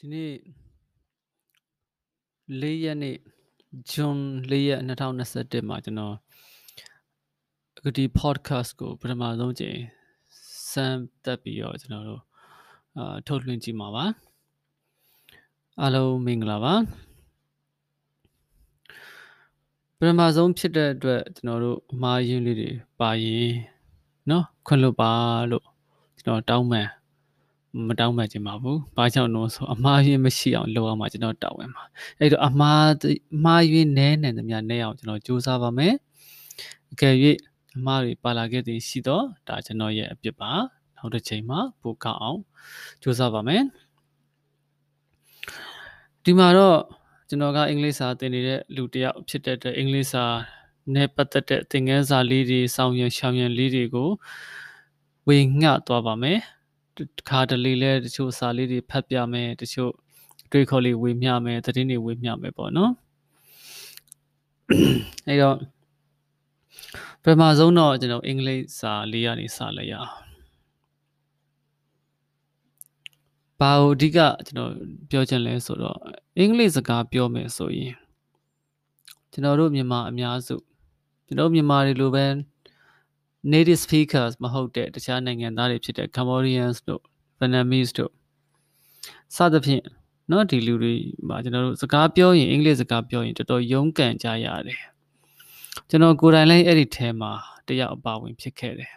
ဒီနေ့၄ရက်နေ့ဇွန်၄ရက်2021မှာကျွန်တော်အခုဒီ podcast ကိုပထမဆုံးကြိမ်စမ်းတက်ပြီးတော့ကျွန်တော်တို့အာထုတ်လွှင့်ကြည့်မှာပါအားလုံးမင်္ဂလာပါပထမဆုံးဖြစ်တဲ့အတွက်ကျွန်တော်တို့အမှားယွင်းလေးတွေပါရင်เนาะခွင့်လွတ်ပါလို့ကျွန်တော်တောင်းပန် မတောင်းပန်ချင်ပါဘူး။ဘာကြောင့်လို့ဆိုအမှားယွင်းမရှိအောင်လုပ်အောင်မှကျွန်တော်တာဝန်ပါ။အဲ့တော့အမှားအမှားယွင်းနဲနေသမျှနဲအောင်ကျွန်တော်စူးစမ်းပါမယ်။အကယ်၍အမှားတွေပါလာခဲ့သည်ရှိတော့ဒါကျွန်တော်ရဲ့အပြစ်ပါ။နောက်တစ်ချိန်မှာပိုကောက်အောင်စူးစမ်းပါမယ်။ဒီမှာတော့ကျွန်တော်ကအင်္ဂလိပ်စာသင်နေတဲ့လူတစ်ယောက်ဖြစ်တဲ့အတွက်အင်္ဂလိပ်စာနဲ့ပတ်သက်တဲ့သင်ခန်းစာလေးတွေစောင့်ရရှောင်ရလေးတွေကိုဝေငှသွားပါမယ်။ တခါတလေလဲတချို့စာလေးတွေဖတ်ပြမယ်တချို့တွေးခေါ်လေးဝေမျှမယ်သတင်းတွေဝေမျှမယ်ပေါ့နော်အဲတော့ပထမဆုံးတော့ကျွန်တော်အင်္ဂလိပ်စာလေးကနေစလိုက်ရအောင်ဘာကိုအဓိကကျွန်တော်ပြောချင်လဲဆိုတော့အင်္ဂလိပ်စကားပြောမယ်ဆိုရင်ကျွန်တော်တို့မြန်မာအများစုကျွန်တော်မြန်မာတွေလိုပဲ native speakers မဟုတ်တဲ့တခြားနိုင်ငံသားတွေဖြစ်တဲ့ Cambodians တို့ Vietnamese တို့စသဖြင့်เนาะဒီလူတွေမှာကျွန်တော်တို့စကားပြောရင်အင်္ဂလိပ်စကားပြောရင်တော်တော်ရုန်းကန်ကြရတယ်ကျွန်တော်ကိုယ်တိုင်လည်းအဲ့ဒီထဲမှာတယောက်အပါဝင်ဖြစ်ခဲ့တယ်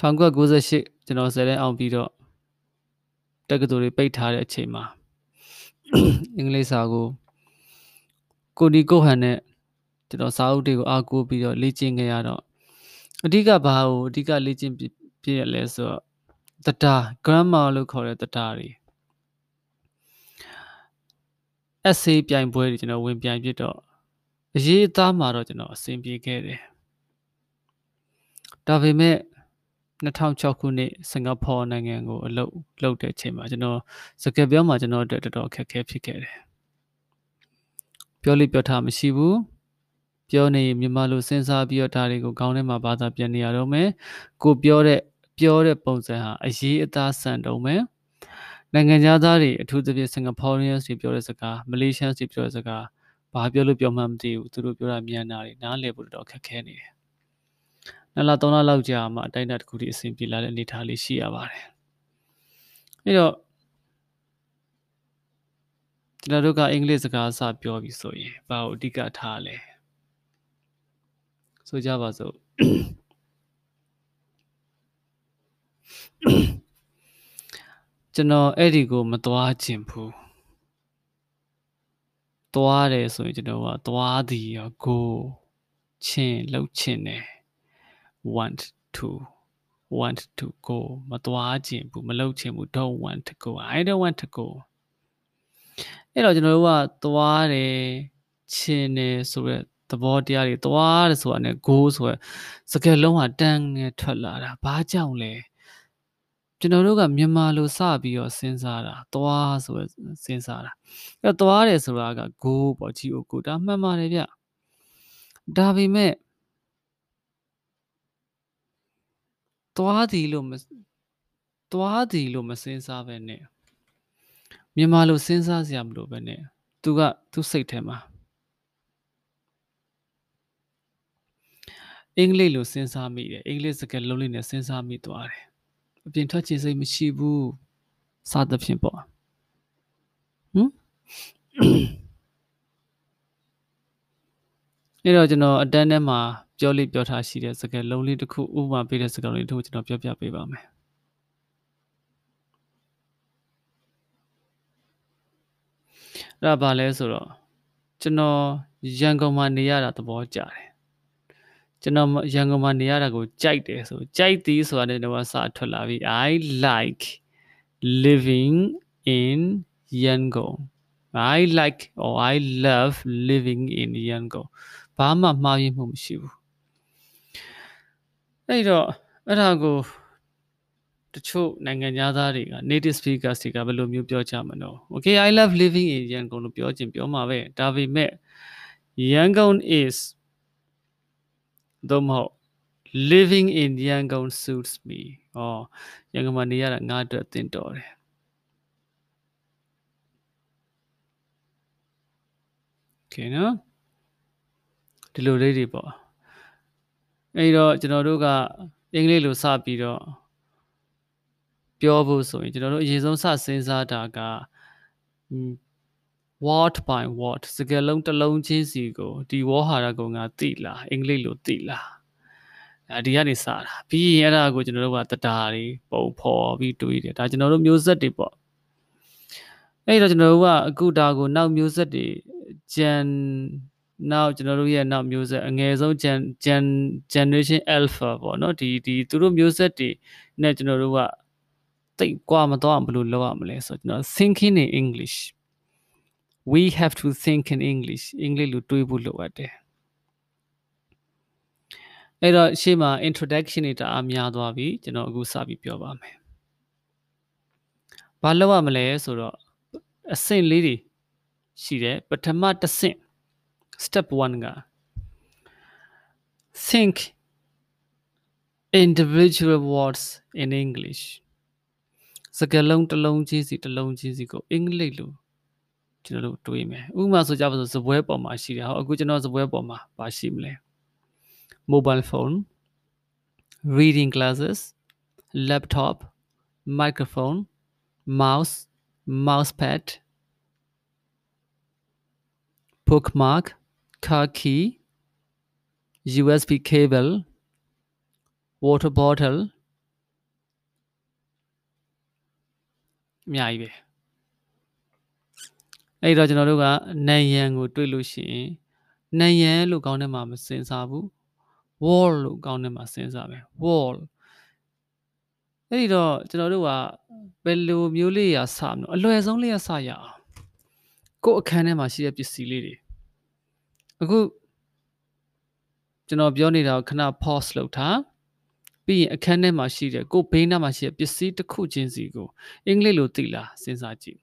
1998ကျွန်တော်ဇယ်တဲ့အောင်ပြီးတော့တက္ကသိုလ်တွေပိတ်ထားတဲ့အချိန်မှာအင်္ဂလိပ်စာကိုကိုဒီကိုဟန်နဲ့ ကျွန်တော်စာအုပ်တွေကိုအားကိုးပြီးတော့လေ့ကျင့်ခဲ့ရတော့အဓိကဘာကိုအဓိကလေ့ကျင့်ပြည့်ရလဲဆိုတော့တတာ grammar လို့ခေါ်တဲ့တတာတွေ essay ပြိုင်ပွဲတွေကျွန်တော်ဝင်ပြိုင်ပြတော့အရေးအသားမှာတော့ကျွန်တော်အဆင်ပြေခဲ့တယ်ဒါပေမဲ့2006ခုနှစ်စင်ကာပူနိုင်ငံကိုအလုပ်လုပ်တဲ့အချိန်မှာကျွန်တော်စကားပြောမှာကျွန်တော်အတွက်တော်တော်အခက်အခဲဖြစ်ခဲ့တယ်ပြောလိပြောထားမရှိဘူး ပြောနေမြန်မာလိုစဉ်းစားပြီးတော့ဒါတွေကိုခေါင်းထဲမှာဘာသာပြန်နေရတော့မယ်ကိုပြောတဲ့ပြောတဲ့ပုံစံဟာအရေးအသားဆန်တုံးမယ်နိုင်ငံသားတွေအထူးသဖြင့်စင်ကာပူရီးယန်တွေပြောတဲ့စကားမလေးရှားတွေပြောတဲ့စကားဘာပြောလို့ပြောမှမသိဘူးသူတို့ပြောတာမြန်တာတွေနားလည်ဖို့တော့ခက်ခဲနေတယ်နှစ်လသုံးလလောက်ကြာမှအတိုင်းအတာတစ်ခုထိအဆင်ပြေလာတဲ့အနေအထားလေးရှိရပါတယ်အဲ့တော့ကျွန်တော်တို့ကအင်္ဂလိပ်စကားစပြောပြီးဆိုရင်ဘာကိုအဓိကထားလဲ ဆိုကြပါစို့ကျွန်တော်အဲ့ဒီကိုမသွားခြင်းဘူးသွားတယ်ဆိုရင်ကျွန်တော်ကသွားသည်ရောကိုချင်းလှုပ်ချင်တယ် want to want to go မသွားခြင်းဘူးမလှုပ်ချင်ဘူး don't want to go i don't want to go အဲ့တော့ကျွန်တော်တို့ကသွားတယ်ချင်တယ်ဆိုရက် သဘောတရားတွေသွားတယ်ဆိုတာနဲ့ go ဆိုရစကားလုံးဟာတန်းငယ်ထွက်လာတာဘာကြောင့်လဲကျွန်တော်တို့ကမြန်မာလိုစပြီးတော့စဉ်းစားတာသွားဆိုရစဉ်းစားတာအဲ့တော့သွားတယ်ဆိုတာက go ပေါ့ go go ဒါမှန်ပါတယ်ဗျဒါပေမဲ့သွားသည်လို့မသွားသည်လို့မစဉ်းစားပဲနဲ့မြန်မာလိုစဉ်းစားစရာမလိုပဲနဲ့သူကသူ့စိတ်ထဲမှာ အင်္ဂလိပ်လိုစဉ်းစားမိတယ်အင်္ဂလိပ်စကားလုံးလေးနဲ့စဉ်းစားမိသွားတယ်အပြင်ထွက်ချင်စိတ်မရှိဘူးစသဖြင့်ပေါ့ဟမ်အဲ့တော့ကျွန်တော်အတန်းထဲမှာပြောလေးပြောထားရှိတဲ့စကားလုံးလေးတစ်ခုဥပမာပေးတဲ့စကားလုံးလေးတစ်ခုကျွန်တော်ပြောပြပေးပါမယ်အဲ့ဒါဘာလဲဆိုတော့ကျွန်တော်ရန်ကုန်မှာနေရတာသဘောကျတယ် ကျွန်တော်ရန်ကုန်မှာနေရတာကိုကြိုက်တယ်ဆိုကြိုက်သည်ဆိုတာလည်းတော့စာထွက်လာပြီ I like living in Yangon I like or I love living in Yangon ဘာမှမှားယွင်းမှုမရှိဘူးအဲ့တော့အဲ့ဒါကိုတချို့နိုင်ငံသားတွေက native speakers တွေကဘယ်လိုမျိုးပြောကြမလို့ Okay I love living in Yangon လို့ပြောခြင်းပြောမှာပဲဒါပေမဲ့ Yangon is သို့မဟုတ် living in Yangon suits me ဩရန်ကုန်မှာနေရတာငါအတွက်အသင့်တော်တယ်โอเคနော်ဒီလိုလေးတွေပေါ့အဲ့တော့ကျွန်တော်တို့ကအင်္ဂလိပ်လိုစပြီးတော့ပြောဖို့ဆိုရင်ကျွန်တော်တို့အရင်ဆုံးစစဉ်းစားတာက word by word စကားလုံးတစ်လုံးချင်းစီကိုဒီဝေါ်ဟာရကုံကသိလားအင်္ဂလိပ်လိုသိလားအဲဒီကနေစတာပြီးရင်အဲ့ဒါကိုကျွန်တော်တို့ကတတာတွေပုံဖော်ပြီးတွေးတယ်ဒါကျွန်တော်တို့မျိုးဆက်တွေပေါ့အဲ့တော့ကျွန်တော်တို့ကအခုဒါကိုနောက်မျိုးဆက်တွေ gen နောက်ကျွန်တော်တို့ရဲ့နောက်မျိုးဆက်အငယ်ဆုံး gen gen generation alpha ပေါ့နော်ဒီဒီသူတို့မျိုးဆက်တွေနဲ့ကျွန်တော်တို့ကတိတ်กว่าမတော့ဘယ်လိုလုပ်ရမလဲဆိုတော့ကျွန်တော် thinking in english we have to think in english အင်္ဂလိပ်လိုတွေးဖို့လိုအပ်တယ်အဲ့တော့ရှေ့မှာ introduction တွေတအားများသွားပြီကျွန်တော်အခုစပြီးပြောပါမယ်ဘာလုပ်ရမလဲဆိုတော့အဆင့်လေးတွေရှိတယ်ပထမတစ်ဆင့် step 1က think individual words in english စကားလုံးတစ်လုံးချင်းစီတစ်လုံးချင်းစီကိုအင်္ဂလိပ်လို ကျွန်တော်တို့တွေးမယ်ဥပမာဆိုကြပါစို့ဇပွဲပေါ်မှာရှိတယ်ဟောအခုကျွန်တော်ဇပွဲပေါ်မှာပါရှိမလဲ mobile phone reading glasses laptop microphone mouse mousepad bookmark car key USB cable water bottle အများကြီးပဲ အဲ့တော့ကျွန်တော်တို့ကနံရံကိုတွေ့လို့ရှိရင်နံရံလို့ကောင်းတဲ့မှာမစင်စားဘူး wall လို့ကောင်းတဲ့မှာစဉ်းစားမယ် wall အဲ့ဒီတော့ကျွန်တော်တို့ကဘယ်လိုမျိုးလေးရာစမလို့အလွယ်ဆုံးလေးရစရအောင်ကို့အခန်းထဲမှာရှိတဲ့ပစ္စည်းလေးတွေအခုကျွန်တော်ပြောနေတာကိုခဏ pause လုပ်ထားပြီးရင်အခန်းထဲမှာရှိတဲ့ကို့ဘေးနားမှာရှိတဲ့ပစ္စည်းတစ်ခုချင်းစီကိုအင်္ဂလိပ်လိုသိလားစဉ်းစားကြည့်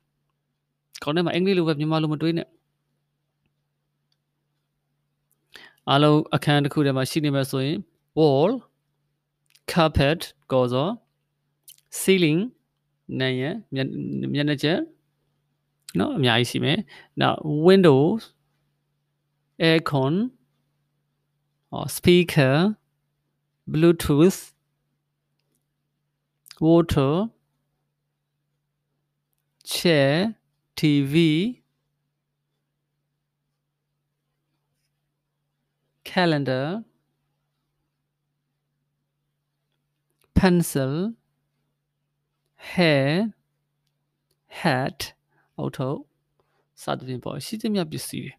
ခေါင်းထဲမှာအင်္ဂလိပ်လိုပဲမြန်မာလိုမတွေးနဲ့အားလုံးအခန်းတစ်ခုထဲမှာရှိနေမှာဆိုရင် wall carpet ကောစော ceiling နံရံမျက်နှာချက်เนาะအများကြီးရှိမယ်နောက် windows aircon or speaker bluetooth water chair tv calendar pencil hair hat အောက်ထုတ်စသဖြင့်ပေါ့ရှိသမျှပစ္စည်းတွေ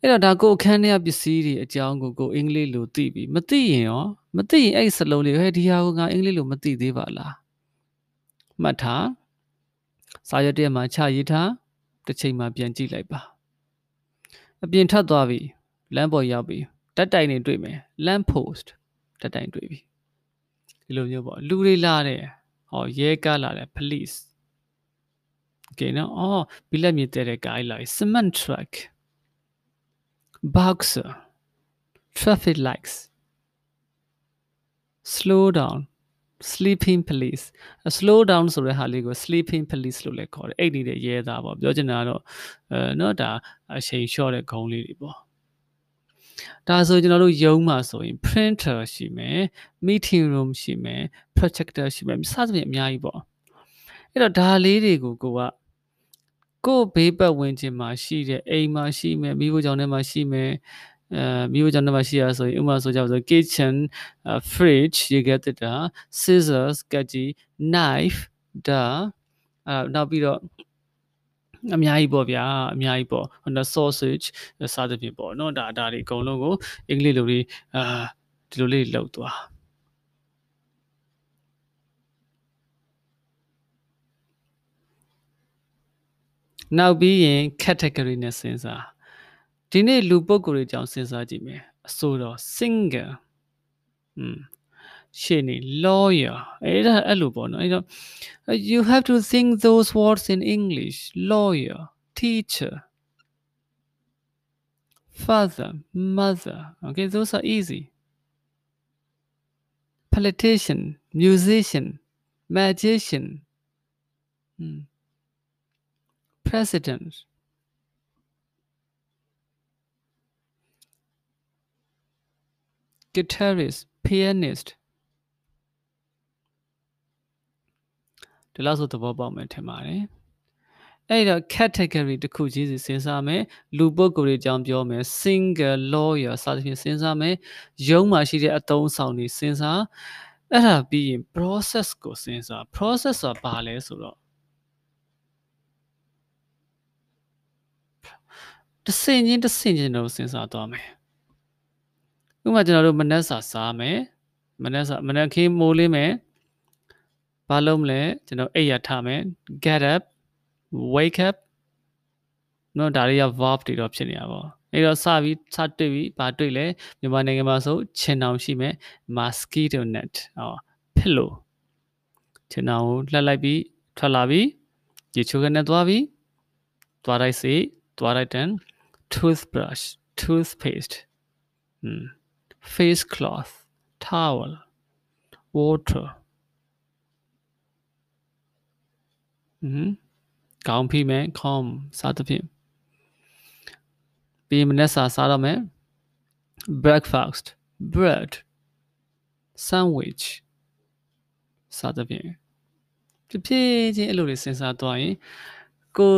အဲ့တော့ဒါကိုအခန်းထဲကပစ္စည်းတွေအကြောင်းကိုကိုအင်္ဂလိပ်လိုသိပြီမသိရင်ရောမသိရင်အဲ့စလုံးလေးဟဲ့ဒီဟာကငါအင်္ဂလိပ်လိုမသိသေးပါလားမှတ်ထား စာရွက်တရက်မှာချရေးထားတစ်ချိန်မှာပြန်ကြည့်လိုက်ပါအပြင်ထပ်သွားပြီလမ်းပေါ်ရောက်ပြီတက်တိုင်တွေတွေ့မယ်လမ်း post တက်တိုင်တွေ့ပြီဒီလိုမျိုးပေါ့လူတွေလာတယ်ဟောရဲကားလာတယ် police ကဲနော်အော်ဘီလက်မြစ်တဲ့ကားလာ cement truck boxer traffic lights slow down sleeping police a slow down ဆိုတဲ့ဟာလေးကို sleeping police လို့လည်းခေါ်တယ်အိတ်နေတဲ့ရဲသားပေါ့ပြောချင်တာကတော့အဲနော်ဒါအချိန်လျှော့တဲ့ဂုံးလေးတွေပေါ့ဒါဆိုကျွန်တော်တို့ယုံမှာဆိုရင် printer ရှိမယ် meeting room ရှိမယ် projector ရှိမယ်စသဖြင့်အများကြီးပေါ့အဲ့တော့ဒါလေးတွေကိုကိုကကိုဘေးပတ်ဝန်းကျင်မှာရှိတဲ့အိမ်မှာရှိမယ်မိဖို့ကြောင့်ထဲမှာရှိမယ် မိဖို့ကြောင့်ထဲမှာရှိရဆိုရင်ဥပမာဆိုကြပါစို့ kitchen uh, fridge ရေခဲတက်တာ scissors ကတ်ကြီး knife ဒါအဲနောက်ပြီးတော့အများကြီးပေါ့ဗျာအများကြီးပေါ့ဟို sausage စသဖြင့်ပေါ့เนาะဒါဒါတွေအကုန်လုံးကိုအင်္ဂလိပ်လိုလေးအာဒီလိုလေးလောက်သွားနောက်ပြီးရင် category နဲ့စဉ်းစား ဒီနေ့လူပုဂ္ဂိုလ်တွေကြောင့်စဉ်းစားကြည့်မယ်အဆိုတော့ single อืมရှေ့နေ lawyer အဲ့ဒါအဲ့လိုပေါ့နော်အဲ့တော့ you have to think those words in english lawyer teacher father mother okay those are easy politician musician magician hmm. president Guitarist pianist ဒီလောက်ဆိုသဘောပေါက်မယ်ထင်ပါတယ်အဲ့တော့ category တစ်ခုချင်းစီစဉ်းစားမယ်လူပုဂ္ဂိုလ်တွေအကြောင်းပြောမယ် single lawyer စသဖြင့်စဉ်းစားမယ်ရုံးမှာရှိတဲ့အသုံးဆောင်တွေစဉ်းစားအဲ့ဒါပြီးရင် process ကိုစဉ်းစား process ဆိုတာဘာလဲဆိုတော့တစ်စင်ချင်းတစ်စင်ချင်းတော့စဉ်းစားသွားမယ် ဥပမာကျွန်တော်တို့မနက်စာစားမယ်မနက်စာမနက်ခင်းမိုးလင်းမယ်ဘာလုပ်မလဲကျွန်တော်အိပ်ရထားမယ် get up wake up နော်ဒါတွေက verb တွေတော့ဖြစ်နေတာပေါ့အဲ့တော့စပြီးစတွေ့ပြီးဘာတွေ့လဲမြန်မာနိုင်ငံမှာဆိုခြင်တောင်ရှိမယ် mosquito net ဟောဖြစ်လို့ခြင်တောင်ကိုလှက်လိုက်ပြီးထွက်လာပြီးရေချိုးကနေသွားပြီးသွားလိုက်စေသွားလိုက်တန် toothbrush toothpaste อืม face cloth towel water อืมခေါင်းဖိမယ် com စသဖြင့်ပြီးမနေ့စာစားတော့မယ် breakfast bread sandwich စသဖြင့်ဒီဖြစ်ချင်းအဲ့လိုတွေစဉ်းစားသွားရင်ကို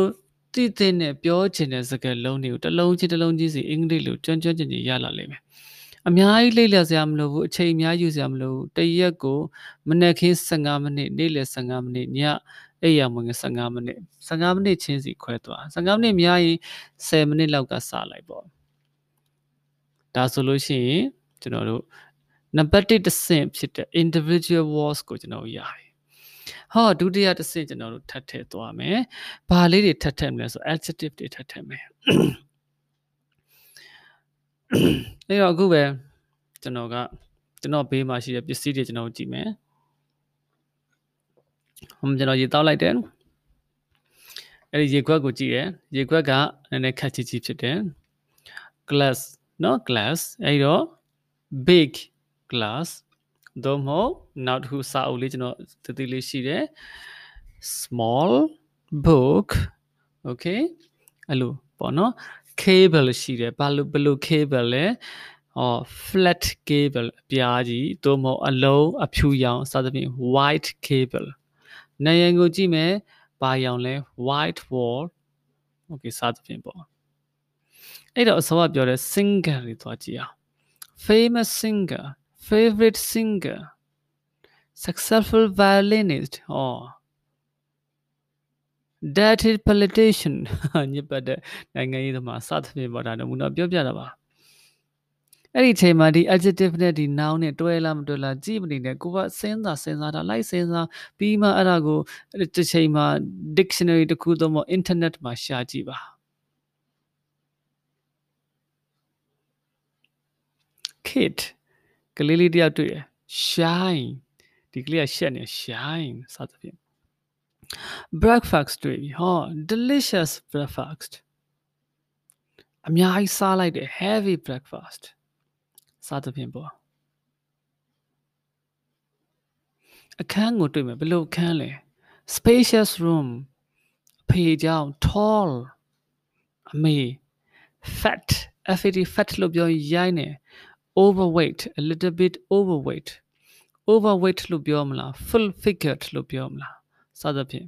တည်တဲ့နဲ့ပြောချင်တဲ့စကားလုံးတွေကိုတစ်လုံးချင်းတစ်လုံးချင်းစီအင်္ဂလိပ်လိုကျွမ်းကျွမ်းကျင်ကျင်ရလာလိမ့်မယ် အများကြီးလေ့လာစရာမလိုဘူးအချိန်အများယူစရာမလိုဘူးတရက်ကိုမနက်ခင်း15မိနစ်နေ့လယ်15မိနစ်ညအဲ့ရမင15မိနစ်15မိနစ်ချင်းစီခွဲသွား15မိနစ်များရင်10မိနစ်လောက်ကစလိုက်ပေါ့ဒါဆိုလို့ရှိရင်ကျွန်တော်တို့နံပါတ်1တစ်ဆင့်ဖြစ်တဲ့ individual walls ကိုကျွန်တော်ရတယ်ဟောဒုတိယတစ်ဆင့်ကျွန်တော်တို့ထပ်ထည့်သွားမယ်။ဘာလေးတွေထပ်ထည့်မလဲဆို adjective တွေထပ်ထည့်မယ်။ အဲ့တော့အခုပဲကျွန်တော်ကကျွန်တော်ဘေးမှာရှိတဲ့ပစ္စည်းတွေကျွန်တော်ကြည့်မယ်။ဟိုကျွန်တော်ရေတောက်လိုက်တယ်အဲ့ဒီရေခွက်ကိုကြည့်တယ်ရေခွက်ကနည်းနည်းခက်ချီချီဖြစ်တယ် glass နော် glass အဲ့တော့ big glass သို့မဟုတ်နောက်တစ်ခုစာအုပ်လေးကျွန်တော်တတိလေးရှိတယ် small book okay အဲ့လိုပေါ့နော် cable ရှိတယ်ဘာလို့ဘယ်လို cable လဲဟော flat cable အပြားကြီးသို့မဟုတ်အလုံးအဖြူရောင်စသဖြင့် white cable နယံကိုကြည့်မယ်ဘာရောင်လဲ white wall okay စသဖြင့်ပေါ့အဲ့တော့အစောကပြောတဲ့ singer တွေသွားကြည့်အောင် famous singer favorite singer successful violinist ဟော dated politician ညစ်ပတ်တဲ့နိုင်ငံရေးသမားစသဖြင့်ပေါ့ဒါနမူနာပြောပြတာပါအဲ့ဒီအချိန်မှာဒီ adjective နဲ့ဒီ noun နဲ့တွဲလားမတွဲလားကြည့်မနေနဲ့ကိုကစဉ်းစားစဉ်းစားတာလိုက်စဉ်းစားပြီးမှအဲ့ဒါကိုတစ်ချိန်မှာ dictionary တစ်ခုသုံးဖို့ internet မှာရှာကြည့်ပါ kid ကလေးလေးတယောက်တွေ့ရ shine ဒီကလေးကရှက်နေ shine စသဖြင့် breakfast တွေ့ပြီဟော delicious breakfast အများကြီးစားလိုက်တယ် heavy breakfast စသဖြင့်ပေါ့အခန်းကိုတွေ့မယ်ဘယ်လိုအခန်းလဲ spacious room အဖေကြောင့် tall အမေ fat fat fat လို့ပြောရိုင်းနေ overweight a little bit overweight overweight လို့ပြောမလား full figured လို့ပြောမလား စသဖြင့်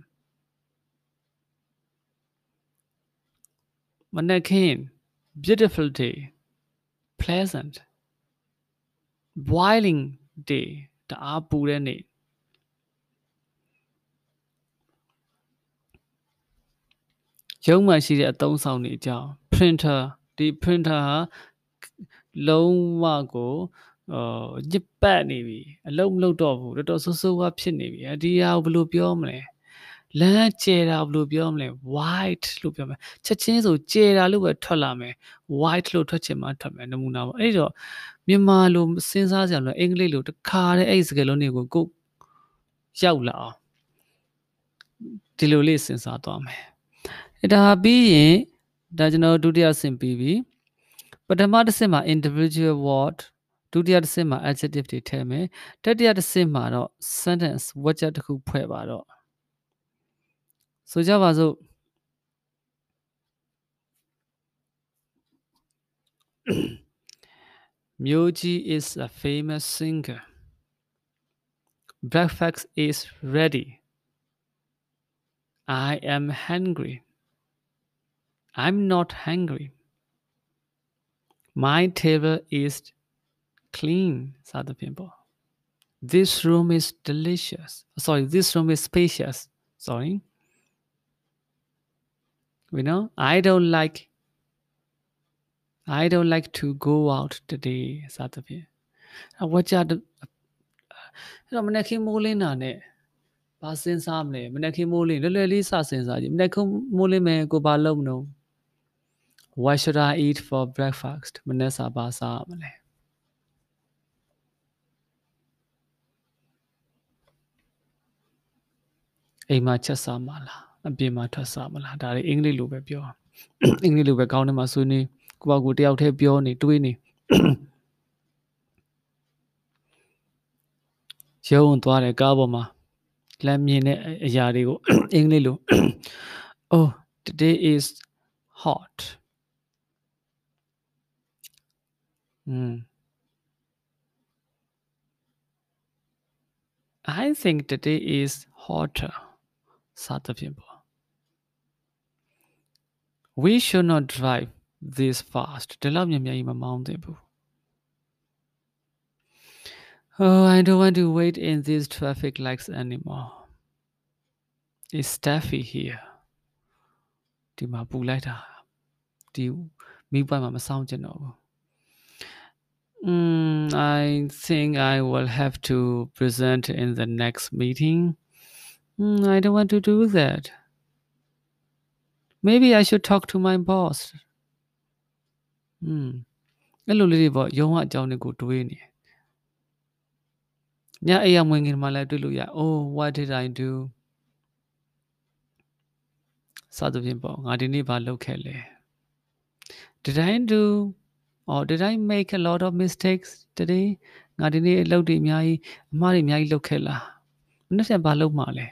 မနက်ခင်း beautiful day pleasant boiling day တအားပူတဲ့နေ့ရုံးမှရှိတဲ့အသုံးဆောင်တွေအကြောင်း printer ဒီ printer ဟာလုံးဝကို အော်ညစ်ပတ်နေပြီအလုံးမလုပ်တော့ဘူးတော်တော်ဆိုးဆိုးဝါဖြစ်နေပြီဒီဟာကိုဘယ်လိုပြောမလဲလမ်းကျဲတာဘယ်လိုပြောမလဲ white လို့ပြောမယ်ချက်ချင်းဆိုကျဲတာလို့ပဲထွက်လာမယ် white လို့ထွက်ချင်မှထွက်မယ်နမူနာပေါ့အဲ့တော့မြန်မာလိုစဉ်းစားကြရလို့အင်္ဂလိပ်လိုတခါတည်းအဲ့စကားလုံးတွေကိုကိုရောက်လာအောင်ဒီလိုလေးစဉ်းစားသွားမယ်အဲ့ဒါပြီးရင်ဒါကျွန်တော်ဒုတိယဆင့်ပြီးပြီပထမတစ်ဆင့်မှာ individual word ဒုတိယတစ်ဆင့်မှာ adjective တွေထည့်မယ်တတိယတစ်ဆင့်မှာတော့ sentence ဝါကျတစ်ခုဖွဲ့ပါတော့ဆိုကြပါစို့ Myoji is a famous singer. Breakfast is ready. I am hungry. I'm not hungry. My table is clean စသဖြင့်ပေါ့ This room is delicious sorry this room is spacious sorry you know I don't like I don't like to go out today စသဖြင့်အဝကြအဲ့တော့မနေ့ခင်းမိုးလင်းတာနဲ့ဘာစဉ်းစားမလဲမနေ့ခင်းမိုးလင်းလွယ်လွယ်လေးစစဉ်းစားကြည့်မနေ့ခင်းမိုးလင်းမယ်ကိုဘာလုပ်မလို့ What should I eat for breakfast မနေ့စာဘာစားမလဲ အိမ်မှာချက်စားမလားအပြင်မှာထွက်စားမလားဒါတွေအင်္ဂလိပ်လိုပဲပြောအင်္ဂလိပ်လိုပဲကောင်းတယ်မှာဆွေးနွေးကိုယ့်ဘာကိုတယောက်တည်းပြောနေတွေးနေရုံသွားတယ်ကားပေါ်မှာလမ်းမြင်တဲ့အရာတွေကိုအင်္ဂလိပ်လို Oh today is hot อืม I think today is hotter စသဖြင့်ပေါ့ We should not drive this fast ဒီလောက်မြန်မြန်ကြီးမမောင်းသင့်ဘူး Oh I don't want to wait in these traffic lights anymore It's stuffy here ဒီမှာပူလိုက်တာဒီမိပွိုင်းမှာမဆောင်ကျင်တော့ဘူး Mm, I think I will have to present in the next meeting. Mm, I don't want to do that. Maybe I should talk to my boss. Hmm. အဲ့လိုလေးတွေပေါ့ရုံးကအကြောင်းတွေကိုတွေးနေညအိမ်ရမဝင်ခင်မှာလည်းတွေ့လို့ရ Oh what did I do စသဖြင့်ပေါ့ငါဒီနေ့ဘာလုပ်ခဲ့လဲ Did I do or did I make a lot of mistakes today ငါဒီနေ့အလုပ်တွေအများကြီးအမှားတွေအများကြီးလုပ်ခဲ့လားမနေ့ကဘာလုပ်မှလဲ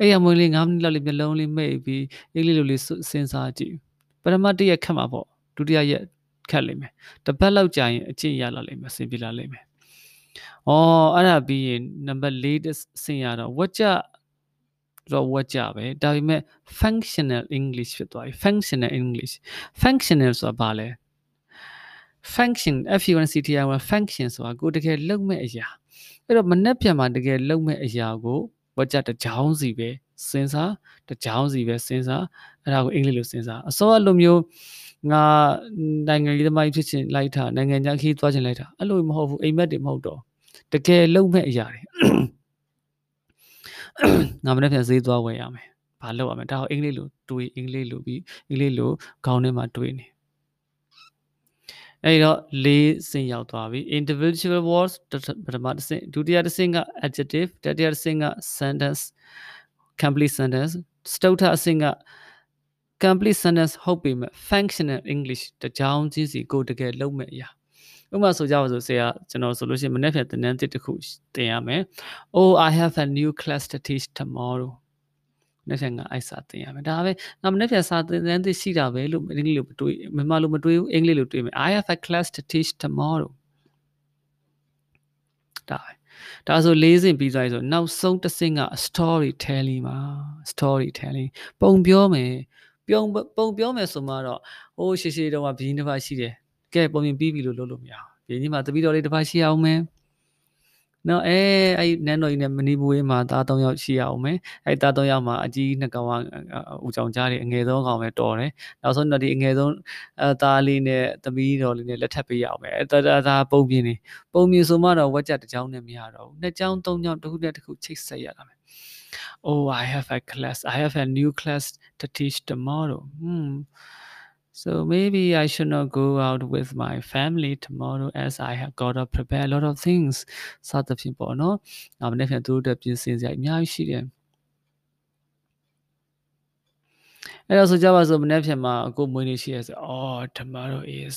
အဲ့ရမွေးလေး9မိနစ်လောက်လေးမျက်လုံးလေးမိတ်ပြီးအင်္ဂလိပ်လိုလေးစဉ်းစားကြည့်ပထမတစ်ရက်ခက်မှာပေါ့ဒုတိယရက်ခက်လိမ့်မယ်တစ်ပတ်လောက်ကြာရင်အကျင့်ရလာလိမ့်မယ်အဆင်ပြေလာလိမ့်မယ်ဩအဲ့ဒါပြီးရင်နံပါတ်၄ဆင်ရတော့ဝက်ကြတော့ဝက်ကြပဲဒါပေမဲ့ functional english ဖြစ်သွားပြီ functional english functional ဆိုတာဘာလဲ function function function ဆိုတာကိုတကယ်လုပ်မဲ့အရာအဲ့တော့မနှက်ပြန်မှာတကယ်လုပ်မဲ့အရာကို ဝက်ကြတစ်ကြောင်းစီပဲစဉ်းစားတစ်ကြောင်းစီပဲစဉ်းစားအဲ့ဒါကိုအင်္ဂလိပ်လိုစဉ်းစားအစောအလိုမျိုးငါနိုင်ငံရေးသမားဖြစ်ချင်လိုက်တာနိုင်ငံခြားခီးသွားချင်လိုက်တာအဲ့လိုမဟုတ်ဘူးအိမ်မက်တွေမဟုတ်တော့တကယ်လုံမဲ့အရာတွေငါမနေ့ပြန်ဈေးသွားဝယ်ရမယ်ဘာလုပ်ရမလဲဒါတော့အင်္ဂလိပ်လိုတွေးအင်္ဂလိပ်လိုပြီးအင်္ဂလိပ်လိုခေါင်းထဲမှာတွေးနေ အဲ့တော့လေးစင်ရောက်သွားပြီ individual words ပထမတစ်ဆင့်ဒုတိယတစ်ဆင့်က adjective တတိယတစ်ဆင့်က sentence complete sentence စတုထအဆင့်က complete sentence ဟုတ်ပေမဲ့ functional english တကြောင်ချင်းစီကိုတကယ်လုံးမဲ့အရာဥပမာဆိုကြပါစို့ဆရာကျွန်တော်ဆိုလို့ရှိရင်မနေ့ကသင်တန်းတစ်ခုသင်ရမယ် Oh I have a new class to teach tomorrow နေ့ကငါအိုက်စာသင်ရမယ်ဒါပဲငါမနေ့ကစာသင်တန်းတစ်ရှိတာပဲလို့အင်္ဂလိပ်လိုမတွေးမြန်မာလိုမတွေးဘူးအင်္ဂလိပ်လိုတွေးမယ် I have a class to teach tomorrow ဒါပဲဒါဆိုလေးစင်ပြီးသွားပြီဆိုနောက်ဆုံးတစ်စင်က story telling ပါ story telling ပုံပြောမယ်ပြုံပုံပြောမယ်ဆိုမှတော့ဟိုးရှေ့ရှေ့တော့ဘီးတစ်ပါးရှိတယ်ကဲပုံမြင်ပြီးပြီလို့လုပ်လို့မရဘူးဘီးကြီးမှာတပီတော်လေးတစ်ပါးရှိအောင်မယ် နော်အဲအဲ့နန်းတော်ကြီးနဲ့မနီဘူးဝေးမှာသား၃ယောက်ရှိရအောင်မယ်အဲ့သား၃ယောက်မှာအကြီးနှစ်ကောင်ကဦးကြောင်ကြားတယ်အငယ်ဆုံးကောင်ပဲတော်တယ်နောက်ဆုံးတော့ဒီအငယ်ဆုံးအသားလေးနဲ့သမီးတော်လေးနဲ့လက်ထပ်ပေးရအောင်မယ်အဲ့ဒါဒါပုံပြင်းနေပုံပြင်းဆိုမှတော့ဝက်ကြတစ်ကြောင်းနဲ့မရတော့ဘူးနှစ်ကြောင်းသုံးကြောင်းတစ်ခုနဲ့တစ်ခုချိတ်ဆက်ရတာမယ် Oh I have a class I have a new class to teach tomorrow hmm So maybe I should not go out with my family tomorrow as I have got to prepare a lot of things စသဖြင့်ပေါ့နော်။ငါမနေ့ကသူတို့အတွက်ပြင်ဆင်စရာအများကြီးရှိတယ်။ အဲ့တော့ဆိုကြပါစို့မနေ့ဖြန်မှာကိုမွေးနေ့ရှိရဆို oh tomorrow is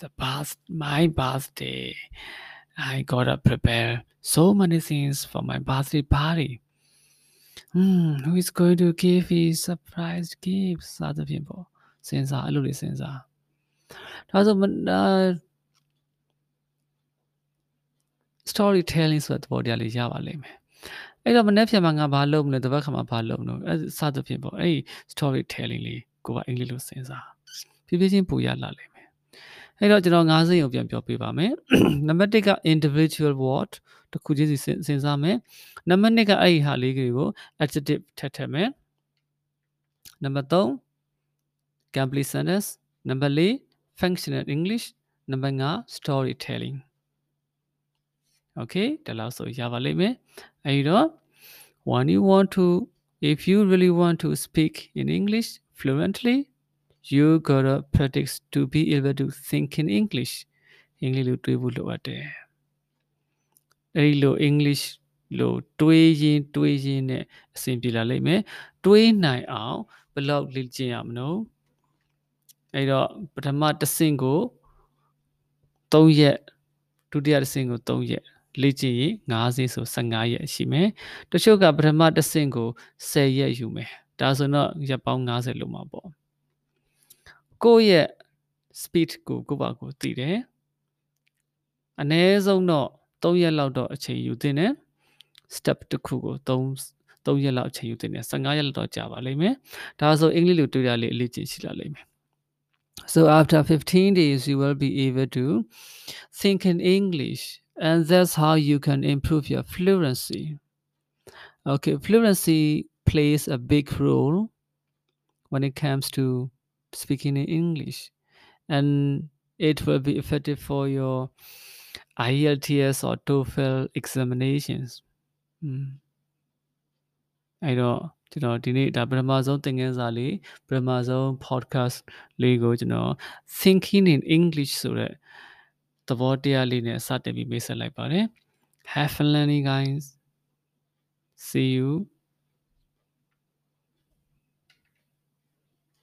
the birth my birthday I gotta prepare so many things for my birthday party hmm who is going to give me surprise gifts စသဖြင့်ပေါ့ စဉ်းစားအဲ့လိုလေးစဉ်းစားဒါဆို storytelling ဆိုတဲ့သဘောတရားလေးရပါလိမ့်မယ်အဲ့တော့မနေ့ဖြန်မှာငါဘာလုပ်မလဲတပတ်ခါမှာဘာလုပ်မလို့အဲစသဖြင့်ပေါ့အဲ့ story telling လေးကိုကအင်္ဂလိပ်လိုစဉ်းစားဖြည်းဖြည်းချင်းပူရလာလိမ့်မယ်အဲ့တော့ကျွန်တော်၅စိတ်ကိုပြန်ပြောပြပါမယ်နံပါတ်1က individual word တခုချင်းစီစဉ်းစားမယ်နံပါတ်2ကအဲ့ဒီဟာလေးတွေကို adjective ထပ်ထည့်မယ်နံပါတ်3 complete sentence နံပါတ်4 functional english နံပါတ်5 storytelling okay ဒါလောက်ဆိုရပါလိမ့်မယ်အဲဒီတော့ when you want to if you really want to speak in english fluently you gotta practice to be able to think in english အင်္ဂလိပ်လိုတွေးဖို့လိုအပ်တယ်အဲဒီလို english လို့တွေးရင်းတွေးရင်းနဲ့အဆင်ပြေလာလိမ့်မယ်တွေးနိုင်အောင်ဘယ်လောက်လေ့ကျင့်ရမလို့ အဲ့တော့ပထမတစ်ဆင့်ကို3ရက်ဒုတိယတစ်ဆင့်ကို3ရက်လေ့ကျင့်ရင်90ဆို15ရက်ရှိမယ်တချို့ကပထမတစ်ဆင့်ကို10ရက်ယူမယ်ဒါဆိုတော့ရက်ပေါင်း90လို့မှာပေါ့ကိုယ့်ရဲ့ speed ကိုကိုယ့်ဘာကိုသိတယ်အနည်းဆုံးတော့3ရက်လောက်တော့အချိန်ယူသင့်တယ် step တစ်ခုကို3 3ရက်လောက်အချိန်ယူသင့်တယ်15ရက်လောက်တော့ကြာပါလိမ့်မယ်ဒါဆိုအင်္ဂလိပ်လိုတွေ့ရလေအလေးကျင့်ရှိလာလိမ့်မယ် So after 15 days you will be able to think in English and that's how you can improve your fluency. Okay fluency plays a big role when it comes to speaking in english and it will be effective for your IELTS or TOEFL examinations. Hmm. အဲ့တော့ ကျွန်တော်ဒီနေ့ဒါပထမဆုံးသင်ခန်းစာလေးပထမဆုံး podcast လေးကိုကျွန်တော် thinking in english ဆိုတဲ့သဘောတရားလေးနဲ့စတင်ပြီးမိတ်ဆက်လိုက်ပါတယ် have fun learning guys see you